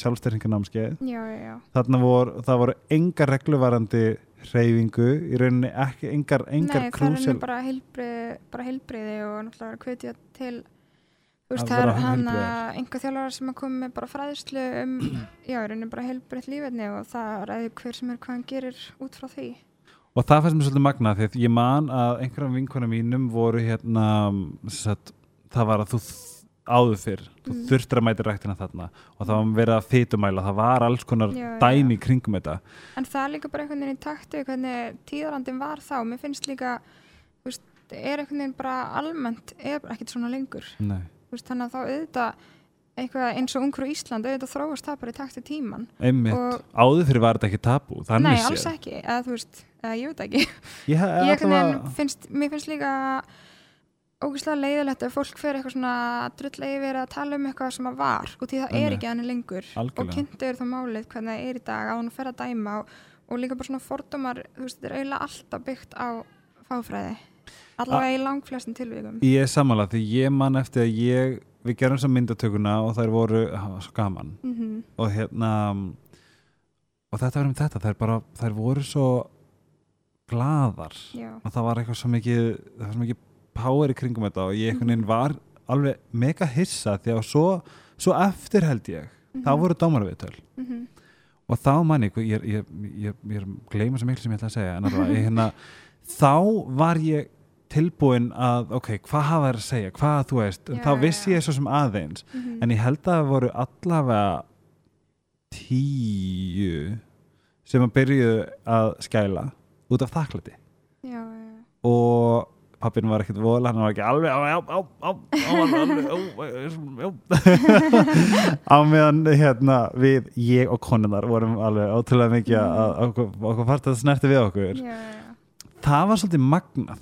já þarna voru, það voru engar regluvarandi hreyfingu, í rauninni ekki engar, engar Nei, það er krúsjál bara heilbriði, og náttúrulega hvetja til veist, Að það er hann að einhver þjálfara sem að með bara fræðislu um, (clears throat) já, í rauninni bara heilbrið lífetni og það ræður hver sem er hvað hann gerir út frá því og það fannst mér svolítið magnað því að ég man að einhverjum vinkunum mínum voru hérna satt, það var að þú áður fyrr þú Mm. þurftir að mæti ræktina þarna og það var verið að fytumæla, það var alls konar Já, já, dæmi í kringum þetta En það er líka bara einhvern veginn í takti hvernig tíðarandin var þá. Mér finnst líka, veist, er einhvern veginn bara almennt, er ekkert svona lengur. Nei. Veist, þannig að þá auðvitað eitthvað eins og ungur Ísland, auðvitað þróast það bara í takti tíman. einmitt, Og- áður fyrir var þetta ekki þannig Nei, séð. alls ekki, eða þú veist, eða ég veit ekki. ég, Ég veginn finnst, mér finnst líka ógeðslega leiðilegt ef fólk fer eitthvað svona drull yfir að tala um eitthvað sem að var og því það er Einmitt. ekki hann lengur og Algjörlega. kynntu er þá málið hvernig það er í dag á hann að fer að dæma og, og líka bara svona fordómar þú veist, þetta er eiginlega alltaf byggt á fáfræði allavega í langflestum tilvíkum ég er sammála því ég man eftir að ég við gerum þessar myndatökuna og þær voru það var svo gaman. Mm og hérna og þetta var um þetta, þær bara þær voru svo glaðar. Já, og það var eitthvað svo mikið það var svo mikið power í kringum þetta og ég einhvern veginn var alveg mega hissa því að svo, svo eftir held ég. Þá Mhm. voru dómarviðtöl mhm, og þá man ég, ég, ég, ég, ég gleyma svo miklu sem ég ætla að segja en allavega, ég, hérna, (laughs) þá var ég tilbúin að, ok, hvað hafa þær að segja hvað þú veist, Já, þá vissi já. ég svo sem aðeins Mhm. en ég held að það voru allavega tíu sem að byrjuðu að skæla út af þakklæti já, og pappin var ekkert vola, hann var ekki alveg á, meðan hérna við, ég og konunar vorum alveg ótrúlega mikið að okkur, fannst að snerti við okkur það var svolítið magnað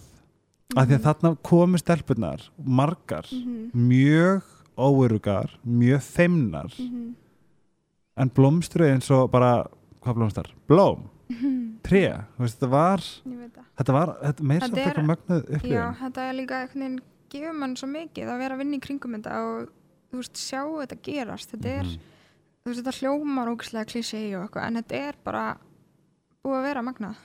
af því að þarna komu stelpunar margar, Mhm, mjög óurugar, mjög feimnar. Mhm, en blómstru eins og bara hvað blómstar? Blóm, mhm. veist, þetta var, þetta var Þetta samt er- eitthvað mögnuð Já, upplifun þetta er líka einhvern veginn gefur mann svo mikið að vera að vinna í kringum þetta og þú veist, sjá þetta gerast. Þetta er, þú veist, þetta hljómar ógæslega klísi og eitthvað, en þetta er bara búið að vera magnað.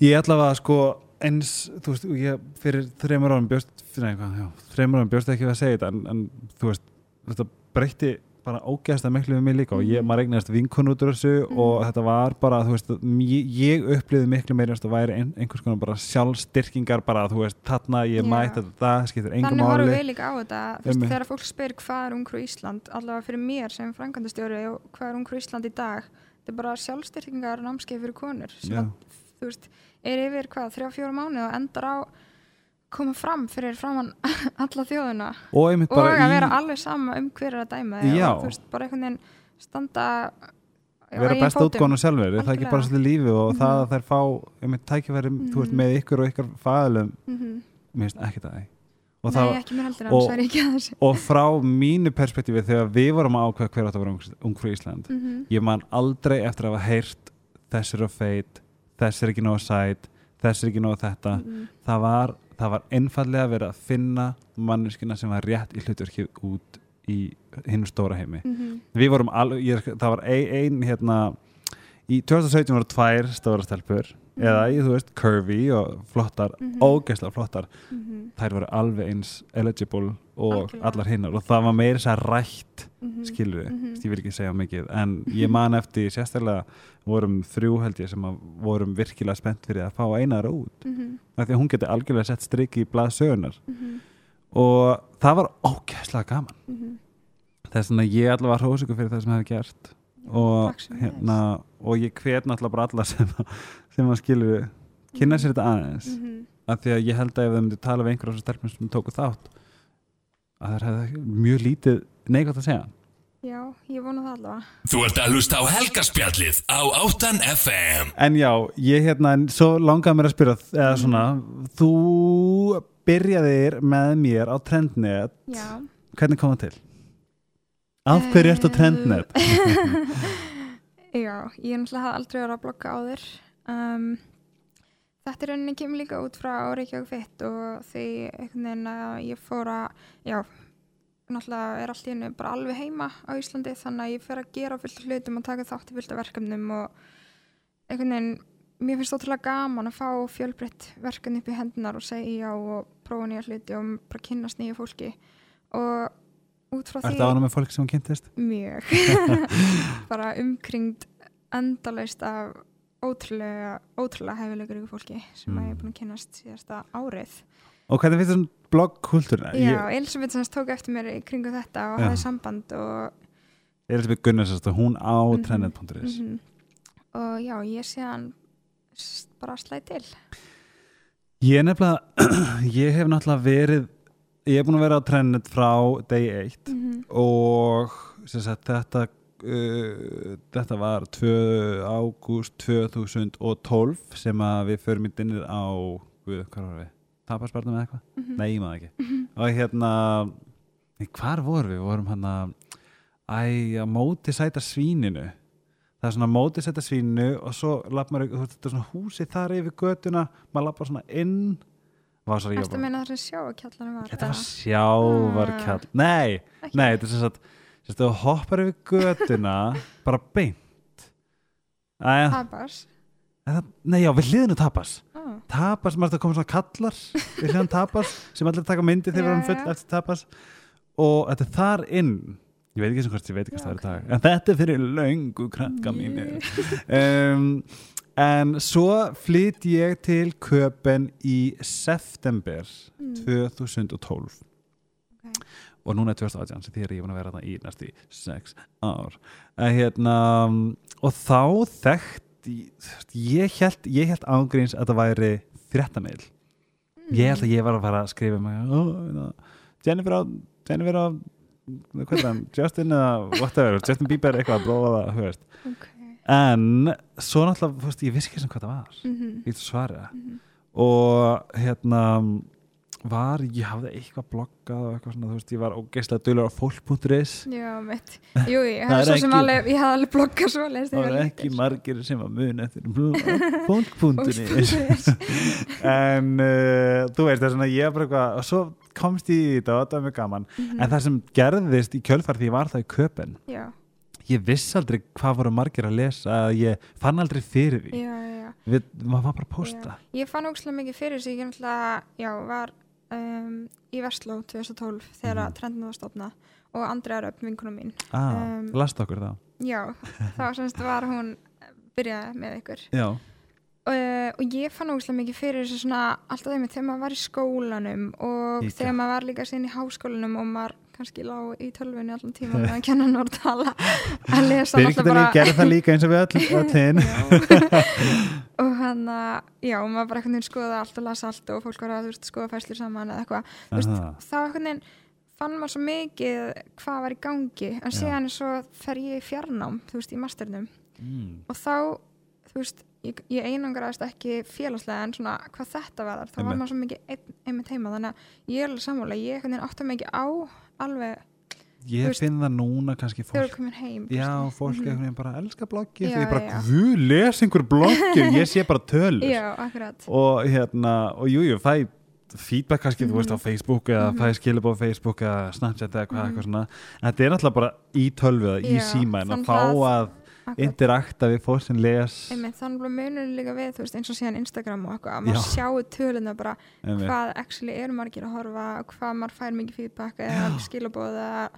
Ég allavega sko eins, þú veist, ég fyrir þreymur árum já, þreymur árum bjóst ekki að segja þetta en, en þú veist, þetta breytti bara ógæðast að miklu við mig líka og ég, Mhm. maður eignast vinkun út úr þessu Mhm. og þetta var bara, þú veist, ég, ég upplýði miklu meira að væri ein, einhvers konar bara sjálfstyrkingar bara, þú veist, þarna ég mætti þetta, það skiptir engum Þannig horfum við líka á þetta Einmitt. þegar fólk spyr hvað er Ungru Ísland allavega fyrir mér sem frangandastjóri og hvað er Ungru Ísland í dag þetta er bara sjálfstyrkingar námskeið fyrir konur sem þú veist, er yfir hvað, þrjá, fjóra mánu og endar á koma fram fyrir framann (laughs) alla þjóðuna Og og að í, vera alveg sama um hver er að dæma og þú veist, bara einhvern veginn standa vera best útgáðan sjálfur, það er ekki bara svolítið lífi og Mhm. það að þær fá, einmitt tækifæri, þú veist, Mhm. með ykkur og ykkar fæðalum, Mhm. mér finnst ekki það og Nei, það, ekki mér heldur og- og frá mínu perspektífi þegar við vorum að ákveða hver átt að vera ung- ungfrú Ísland Mhm. ég man aldrei eftir að hafa heyrt þess er of feit, þess er ekki nóg sæt þess er ekki nóg þetta Mhm. það var, það var einfallega verið að finna manneskina sem var rétt í hlutverkið út í hinn stóra heimi Mhm. við vorum alveg, það var ein, ein hérna, í 2017 voru tvær stóra stelpur. Eða í, þú veist, curvy og flottar, Mhm. ógeðslega flottar Mhm. þær voru alveg eins eligible og Algjörlega. allar hinnar og það var meira þess að rætt Mhm. skilur við, Mhm. ég vil ekki segja mikið en (laughs) ég man eftir sérstaklega vorum þrjú held ég sem að vorum virkilega spennt fyrir að fá einara út Mhm. því að hún geti algjörlega sett strikki í blað sögunar Mhm. og það var ógeðslega gaman Mhm. þess að ég allavega var hrósugur fyrir það sem hefði gert og, hérna, og ég hvet náttúrulega bara alla sem, að- sem að skilur kynna sér þetta aðeins Mhm. af því að ég held að ef þau myndu tala við einhverjum stelpum sem tóku þátt að það hefði mjög lítið neikvægt að segja Já, ég vona það allavega. Þú ert að hlusta á helgarspjallið á 8 FM En já, ég hérna, en svo langaði mér að spyrja, eða svona, þú byrjaðir með mér á Trendnet, Já. hvernig kom það til? Af hverju ertu á Trendnet? (laughs) Já, ég náttúrulega hafði aldrei verið að blogga áður. Um, þetta er rauninni kemur líka út frá Reykjavík Fitt og því einhvern veginn að ég fór að, já, náttúrulega er allt í hennu bara alveg heima á Íslandi þannig að ég fer að gera fullt hlutum og taka þátt í fullt af verkefnum og einhvern veginn, mér finnst ótrúlega gaman að fá fjölbreytt verkefni upp í hendunar og segja og prófa nýja hluti og bara kynnast nýja fólki og út frá Ertu ánum með fólk sem hún kynntist? mjög (laughs) bara umkringd endalaust af ótrúlega, ótrúlega hefilegur ykkur fólki sem Mm. ég er búin að kynast síðasta árið Og hvernig finnst þessum bloggkultúrina? Já, Elisabeth sem sagt tók eftir mér í kringu þetta og hafði samband og, Elisabeth Gunnarsson, hún á Mhm. Trendnet.is mhm. og já, ég sé hann bara slæði til Ég er nefnilega, (clears throat) ég hef náttúrulega verið, ég hef búin að vera á Trendnet frá degi eitt mm og sagt, þetta uh, þetta var 2. ágúst 2012 sem að við förum í dinnir á? Tapasbarnum eða eitthvað? -hmm. Nei, ég maður ekki og hérna, nei, hvar vorum við? Við vorum hann að æ, að móti sæta svíninu það er svona móti sæta svíninu og svo lapp maður, þú veist, þetta er svona húsi þar yfir götuna, maður lappar svona inn Erstu var að meina það sem sjáakjallarinn var? Þetta var sjávarkjall Nei, Ekki? nei, þetta er sem sagt sagt, þú hoppar yfir götuna bara beint. Æja, Tabas það, Nei, já, við hliðinu tapas oh. Tapas, maður þetta koma svona kallar. Við hliðinu tapas, sem allir taka myndi þegar við erum Já, full já. eftir tapas og þetta er þar inn. Ég veit ekki sem hvort ég veit ekki hvað það er í dag. en þetta er fyrir löngu krakka mínu um, en svo flytt ég til Köpen í september Mm. 2012 Ok. Og núna er 2018 sem því er ég búin að vera þarna í næstu 6 ár að, hérna, og þá þekkt ég held, ég held ángríns að það væri fréttameil ég held að ég var að fara að skrifa mig, oh, Jennifer á Jennifer á það, Justin eða whatever, Justin Bieber eitthvað að bróða það, þú veist Ok. en svo náttúrulega, veist, ég vissi ekki sem hvað það var Mhm. ég get svara Mhm. og hérna var, ég hafði eitthvað bloggað og eitthvað svona, þú veist, ég var ógeðslega dölur á fólk.is Já, mitt. Jú, ég (laughs) hafði svo sem alveg, ég hafði alveg bloggað svo leist það var ekki margir sem að mun eftir (laughs) fólk.is (laughs) en uh, þú veist, það er svona ég var bara eitthvað, og svo komst ég í þetta og þetta var mjög gaman, Mhm. en það sem gerðist í kjölfar því ég var það í köpen Já, ég viss aldrei hvað voru margir að lesa að ég fann aldrei fyrir því. Já, já, já. Við, maður var bara að posta. Ég fann ógslag mikið fyrir sig, ég náttúrulega, já, var um, í Vestló 2012 þegar mm. trendin var stofna og Andrea Röfn, vinkunum mín. ah, Um, last okkur þá Já, þá (laughs) semst var hún byrjaði með ykkur. já, Uh, og ég fann ógslag mikið fyrir þessu svona alltaf þegar maður var í skólanum og Líka. þegar maður var líka sín í háskólanum og maður kannski lág í tölvunni allan tíma (laughs) með að kenna hann að tala. Að lesa Birgitta líka gerði það líka eins og við öll (laughs) (laughs) og hann að, já, og maður bara einhvern veginn skoða allt og lasa allt og fólk var að veist, skoða fæslir saman eða eitthvað. Þú veist, þá einhvern veginn fann maður svo mikið hvað var í gangi. En Já. síðan svo fer ég í fjarnám þú veist, í masternum. Mm. og þá, þú veist, ég, ég einangraðist ekki félagslega en svona hvað þetta var þá var maður svo mikið ein, einmitt heima þannig að ég er alveg sammála, ég veginn átta mikið á alveg ég veist, finn það núna kannski fólk heim já, fólk Mhm. einhvern veginn bara elska bloggið Já, því ég bara, þú les einhver bloggið ég sé bara tölur já, og hérna, og jú, jú, fæ feedback kannski, þú veist, á Mhm. Facebook eða Mhm. fæ skilabóð á Facebook eða Snapchat eða hvað Mhm. eitthvað svona en þetta er náttúrulega bara í tölvu eða í síma en að fá að-. Interakta við fólk sem les Einmitt, þannig að munur líka við, veist, eins og síðan Instagram og eitthvað, að maður Já. sjáu töluna bara Einmitt. hvað actually eru margir að horfa, hvað maður fær mikið feedback eða skilabóð eða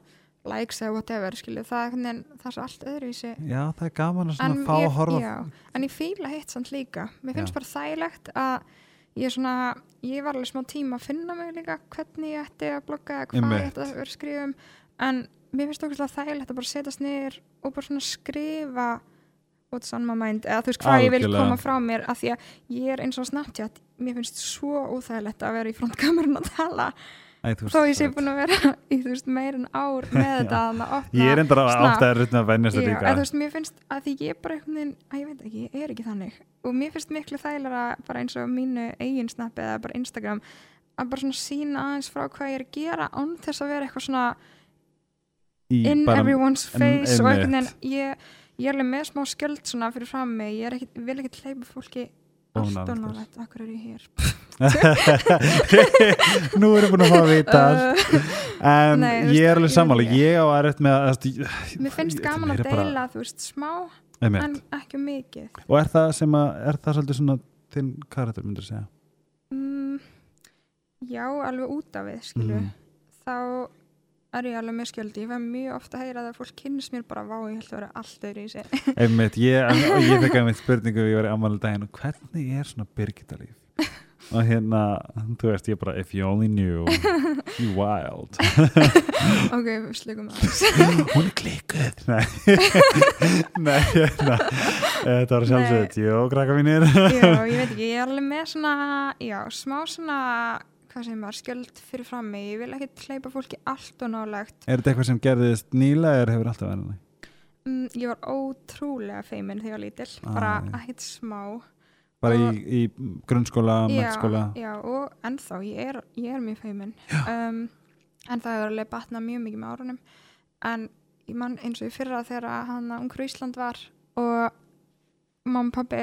likes eða whatever, skilju, það er, veginn- það er allt öðru í sig. já, það er gaman að svona fá ég, að horfa já, en ég fíla hitt samt líka. Mér finnst Já. bara þægilegt að ég svona, ég var alveg smá tíma að finna mig líka hvernig ég ætti að blogga eða hvað Einmitt. ég ætti að vera að skrifa um, en mér finnst okkur þægilegt að bara setjast niður og bara svona skrifa what's on my mind, eða þú veist hvað ég vil koma frá mér af því að ég er eins og Snapchat mér finnst svo óþægilegt að vera í frontkamerun að tala, Æ, þú þó ég sé veist, búin að vera (laughs) í þú veist meirin ár (laughs) með þetta að opna ég er enda að svona- átt að rutna að vennja Já, þetta líka þú veist, mér finnst að því ég bara veginn, að ég veit ekki, ég er ekki þannig. Og mér finnst miklu þægilega bara eins og mínu eigin snappi eða bara Instagram að bara svona sína aðeins frá hvað ég er að gera án þess að vera eitthvað svona in bara- everyone's face og einhvern veginn ég, ég er alveg með smá skjöld svona fyrir fram mig, ég ekki, vil ekki hleypa fólki Of allt og nálægt. Akkur er ég hér? (laughs) Nú erum við búin að fá að vita uh, en Nei, ég er alveg ekki. ég á aðrætt með að mér finnst gaman að er bara- deila þú veist, smá Einmitt. en ekki mikið. Og er það sem að er það svolítið svona þinn karakter myndir að segja? Mm, já, alveg út af við skilju, Mhm. þá er ég alveg með skjöldi, ég fæ mjög ofta að heyra að fólk kynnist mér bara vá, ég held að vera allt öðru í sig (laughs) einmitt, ég, ég fekk einmitt spurningu ég var í ammálið daginn og hvernig er svona Birgitta líf? Og hérna, þú veist, ég bara if you only knew. You wild. (laughs) Ok, við slukum aðeins. (laughs) Hún er klikuð. Nei, nei hérna þetta var sjálfsögð, jó, krakka mínir. Já, ég veit ekki, ég er alveg með svona já, smá svona hvað sem maður, skjöld fyrir frammi ég vil ekki hleypa fólki allt og nálegt er þetta eitthvað sem gerðist nýlega eða hefur alltaf verið þannig? mm, ég var ótrúlega feimin þegar ég var lítil. Ah, bara ekkert smá. Bara í, Og- í grunnskóla, mennskóla já, og ennþá, ég er, ég er mjög feimin. Um, en það hefur alveg batnað mjög mikið með árunum. En ég mann eins og í fyrra þegar hann að Ungur Ísland var og mamma og pabbi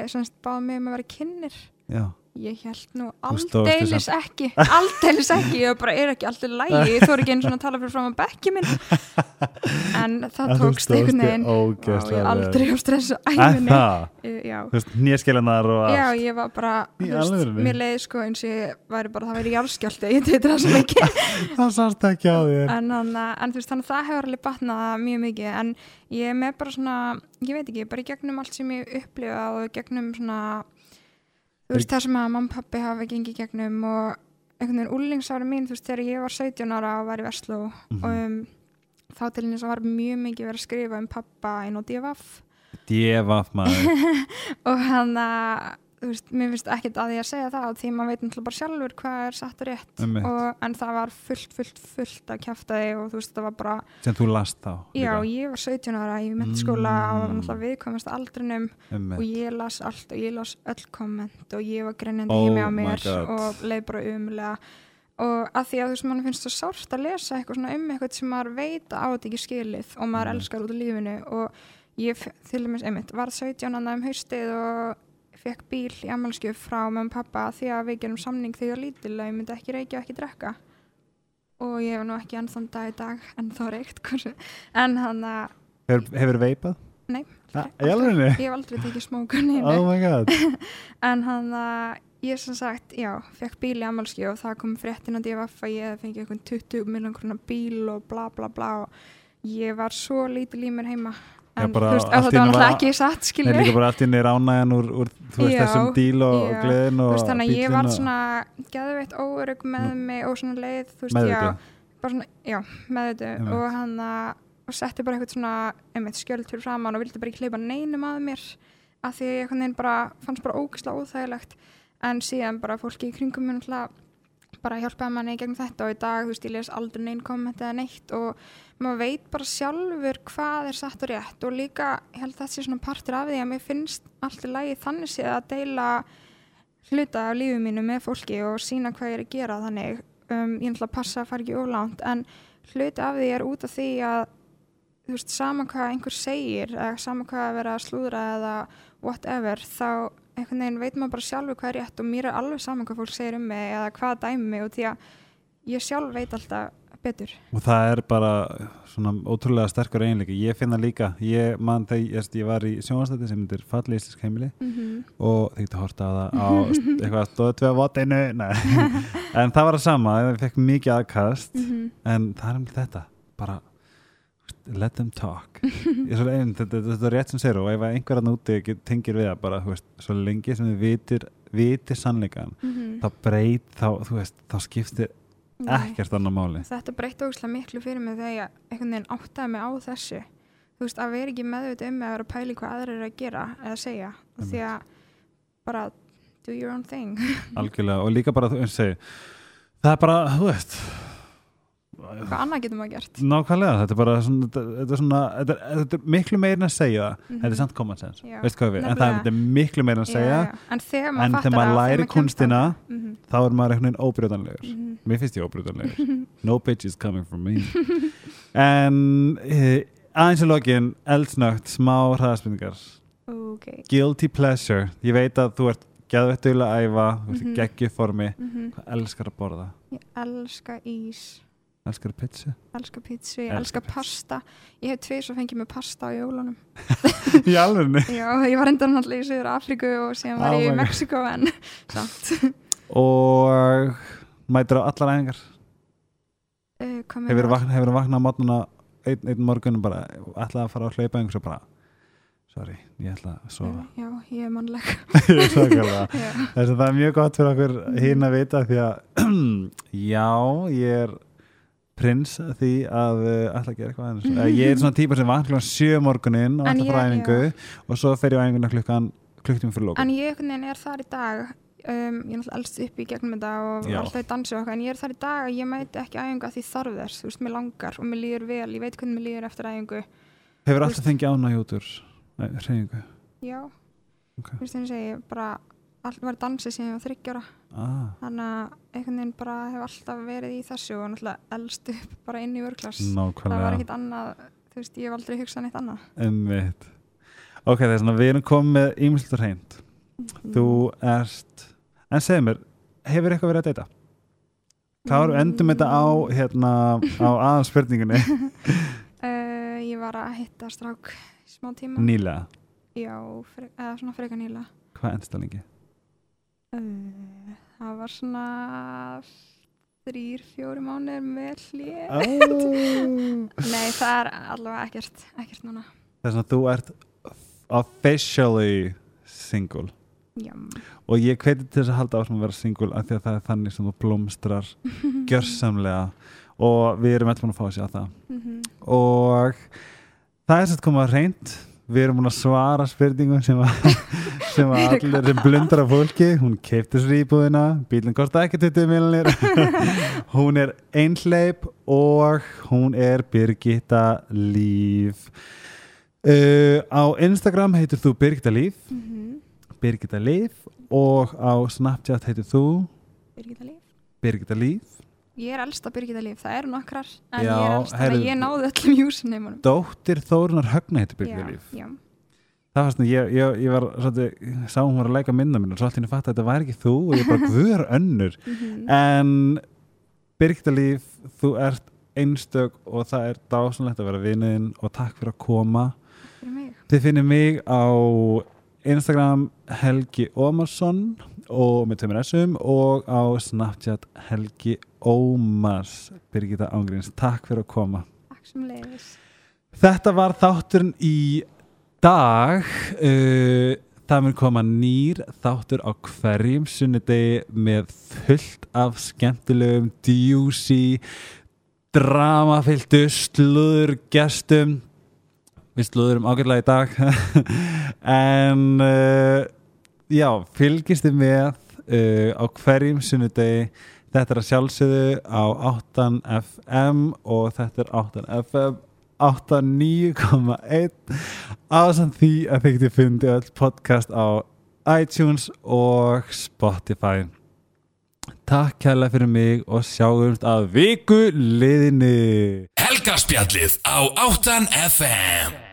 báði mig um að vera kynir já, Ég held nú Þú aldeilis ekki, aldeilis ekki, ég bara er ekki alltaf lægi, ég þóri ekki einu svona að tala fyrir fram að bekki minn, en það þú tókst einhvern veginn. og ég aldrei á stressu Er það? Já, Þú veist, nýjaskelanar og já, allt. ég var bara, þú veist, mér leiði sko eins og ég væri bara, það væri járskjálti, ég teitra svo mikið, (laughs) Það sást ekki á þér. En, en, en þú veist, þannig að það hefur alveg batnað mjög mikið, en ég er með bara svona, ég veit ekki, bara gegnum allt sem ég upplifa og gegnum svona, þú veist, það sem að mamma og pappi hafa gengið gegnum og einhvern veginn úlingsári mín, þú veist, þegar ég var 17 ára og var í Vestló Mhm. og um, þá til henni svo var mjög mikið verið að skrifa um pappa inn á DFF Djefaf maður (laughs) og hann að veist, mér finnst ekkert að ég að segja það því maður veit náttúrulega bara sjálfur hvað er satt og rétt og, en það var fullt, fullt, fullt að kjæfta þig og þú veist, það var bara sem þú last þá já, líka. ég var 17 ára í mentaskóla Mm. og náttúrulega viðkomast aldrinum Einmitt. og ég las allt og ég las öll komment og ég var greinandi Oh heimi á mér og leið bara umlega og að því að þú veist, mann finnst það sárt að lesa eitthvað svona um eitthvað sem maður veit á þetta ekki skilið og maður Mm. elskar út af lífinu og ég til dæmis einmitt var 17 annað um haustið og fekk bíl í ammálskjöf frá með pappa því að við gerum samning þegar ég var lítil að ég myndi ekki reykja og ekki drekka. Og ég hef nú ekki ennþann dag í dag en þá reykt en hann að Hefur, hefur veipað? Nei, í alveg ég hef aldrei tekið smókan (laughs) Oh my god. (laughs) En hann að ég sem sagt, já, fekk bíl í ammálski og það kom fréttin að DFF að ég fengi eitthvað 20 miljón krónar bíl og bla bla bla og ég var svo lítil í mér heima en þú veist, að í þetta var náttúrulega ekki satt Nei, skilur líka bara allt inn er ánægjan úr, úr veist Já, þessum díl og, og gleðin og veist, þannig að ég var svona geðveitt óörug með Nú. mig og svona leið, þú veist, já bara svona, já, með þetta og hann að og setti bara eitthvað svona, einmitt, skjöld fyrir framann og vildi bara ekki hleypa neinum að mér af því að ég einhvern veginn bara fannst bara ógislega óþægilegt. En síðan bara fólki í kringum mér náttúrulega bara hjálpaði manni í gegnum þetta og í dag, þú veist, ég les aldrei neinn komment eða neitt og maður veit bara sjálfur hvað er satt og rétt og líka, ég held að þetta sé svona partur af því að mér finnst allt í lagi þannig séð að deila hluta af lífið mínu með fólki og sína hvað ég er að gera þannig. Um, ég ætla að passa að fara ekki oflánt en hluti af því er út af því að þú veist, sama hvað einhver segir eða sama hvað að vera að slúðra eða whatever, þá einhvern veginn veit maður bara sjálfur hvað er rétt og mér er alveg sama hvað fólk segir um mig eða hvað dæmi mig og því að ég sjálf veit alltaf betur. Og það er bara svona ótrúlega sterkur eiginleiki. Ég finna líka, ég man þegar ég, ég var í sjónvastætti sem myndir falli íslensk heimili mm -hmm. og þið getur horta á það á (laughs) eitthvað stóðu tvei á votinu. (laughs) En það var það sama, það fekk mikið aðkast. Mhm. en það er um þetta. Bara let them talk. (laughs) Einn, þetta, þetta, er rétt sem segir og ef einhver að núti get- tengir við það bara, veist, svo lengi sem þið vitir vitir sannleikan, Mhm. þá breyt þá, veist, þá skiptir ekkert annar máli. Þetta breytti ógislega miklu fyrir mig þegar ég einhvern veginn áttaði mig á þessu. Þú veist, að vera ekki meðvita um mig að vera að pæli hvað aðrir eru að gera eða segja. Og því að bara do your own thing. Algjörlega, og líka bara, þú veist, það er bara, þú veist hvað annað getur maður gert. Nákvæmlega, þetta er bara svona, þetta, er svona, þetta er, þetta er miklu meira en að segja. Það, Mhm. þetta er samt common sense. Veist hvað við, en það er, miklu meira en að segja. Já, já. en þegar maður en þegar maður læri kunstina þangað. Mhm, þá er maður einhvern veginn óbrjóðanlegur mhm. mér finnst ég óbrjóðanlegur (laughs) no bitches coming from me. En eh, aðeins í lokin eldsnögt, smá hraðaspinningar ok. Guilty pleasure, ég veit að þú ert geðvett duðlega að æfa, þú ert í Mhm. geggju formi. Mhm. hvað elskar að borða? Ég elska ís elskar pizza elska pizza, ég Elska elska pasta. Ég hef tveir svo fengið með pasta á jólunum. (laughs) Í alveg (laughs) já, ég var enda náttúrulega í Suður Afríku og síðan var ég í. Mexiko en (laughs) samt. Og mætir á allar æfingar? Uh, hvað hefur vaknað hefur vakna á mótnuna einn, einn morgun og bara ætlaði að fara að hlaupa einhvers og bara sorry, ég ætla að sofa. já, ég er mannleg. Ég er svakalega. já. þess að það er mjög gott fyrir okkur hinn að vita því að (clears throat) já, ég er prins því að uh, ætla að gera eitthvað annars. Uh, ég er (laughs) svona típa sem vakna klukkan sjö morgunin og ætla æfingu og svo fer ég á æfinguna klukkan klukkutíma fyrir lókun en ég einhvern veginn er þar í dag um, ég er náttúrulega elst upp í gegnum þetta og Já. alltaf í dansi og eitthvað en ég er þar í dag að ég mæti ekki æfingu að því þarf þess þú veist, mér langar og mér líður vel ég veit hvernig mér líður eftir æfingu. Hefur alltaf fengið ánægjútur reyningu já, þú veist þannig að ég bara allt var dansi síðan ég var þryggjára ah, þannig að einhvern veginn bara hef alltaf verið í þessu og náttúrulega elst upp bara inn í vörklass það var ekkit annað þú veist, ég hef aldrei hugsað neitt annað Einmitt. ok, þess að við erum komið með ímslutur hreint þú ert En segðu mér, hefur eitthvað verið að deyta? Eru endum þetta á, hérna, á aðalspurningunni (laughs) Uh, ég var að hitta strák í smá tíma. nýlega? Já, eða svona freka nýla. Hvað endist það lengi? Uh, það var svona þrýr, fjóri mánuðir með hlið. Oh. (laughs) Nei, það er allavega ekkert, ekkert núna. Þess að þú ert officially single Já, og ég hveti til þess að halda áfram að vera single af því að það er þannig sem þú blómstrar (laughs) gjörsamlega og við erum alltaf búin að fá að sjá það Mhm. og það er svolítið komað reynd við erum búin að svara spurningum sem (laughs) sem að allir sem blundar af fólki. Hún keipti sér íbúðina bílinn kostar ekki 20 miljonir (laughs) hún er einhleip og hún er Birgitta Líf. Uh, á Instagram heitir þú Birgitta Líf. Mhm. Birgitta Líf og á Snapchat heitir þú Birgitta Líf. Birgitta Líf Ég er elsta Birgitta Líf, það eru nokkrar, en Já, ég er elsta, þannig að ég náði öllum júsineimunum. Dóttir Þórunar Högna heitir Birgitta Líf. Já, það fannst ég, ég, ég var svolítið, sá hún var að leika mynda mín og svo allt henni fatt að þetta væri ekki þú og ég bara (laughs) guður önnur. Mhm. en Birgitta Líf þú ert einstök og það er dásanlegt að vera vinuðinn og takk fyrir að koma. Fyrir þið finnir mig á Instagram Helgi Ómarsson og með tömur S-um og á Snapchat Helgi Ómars. Birgitta Ángríns, takk fyrir að koma. Takk sem leiðis. Þetta var þátturinn í dag. Uh, það mun koma nýr þáttur á hverjum sunnudegi með fullt af skemmtilegum djúsi dramafylgdu slúður gestum við slúðurum ágætlega í dag. (laughs) En uh, já, fylgist þið með uh, á hverjum sunnudegi? Þetta er að sjálfsögðu á 8 FM og þetta er 8 FM 89,1 ásamt því að þið getið fundið öll podcast á iTunes og Spotify. Takk kærlega fyrir mig og sjáumst að viku liðinni. Helgarspjallið á 8 FM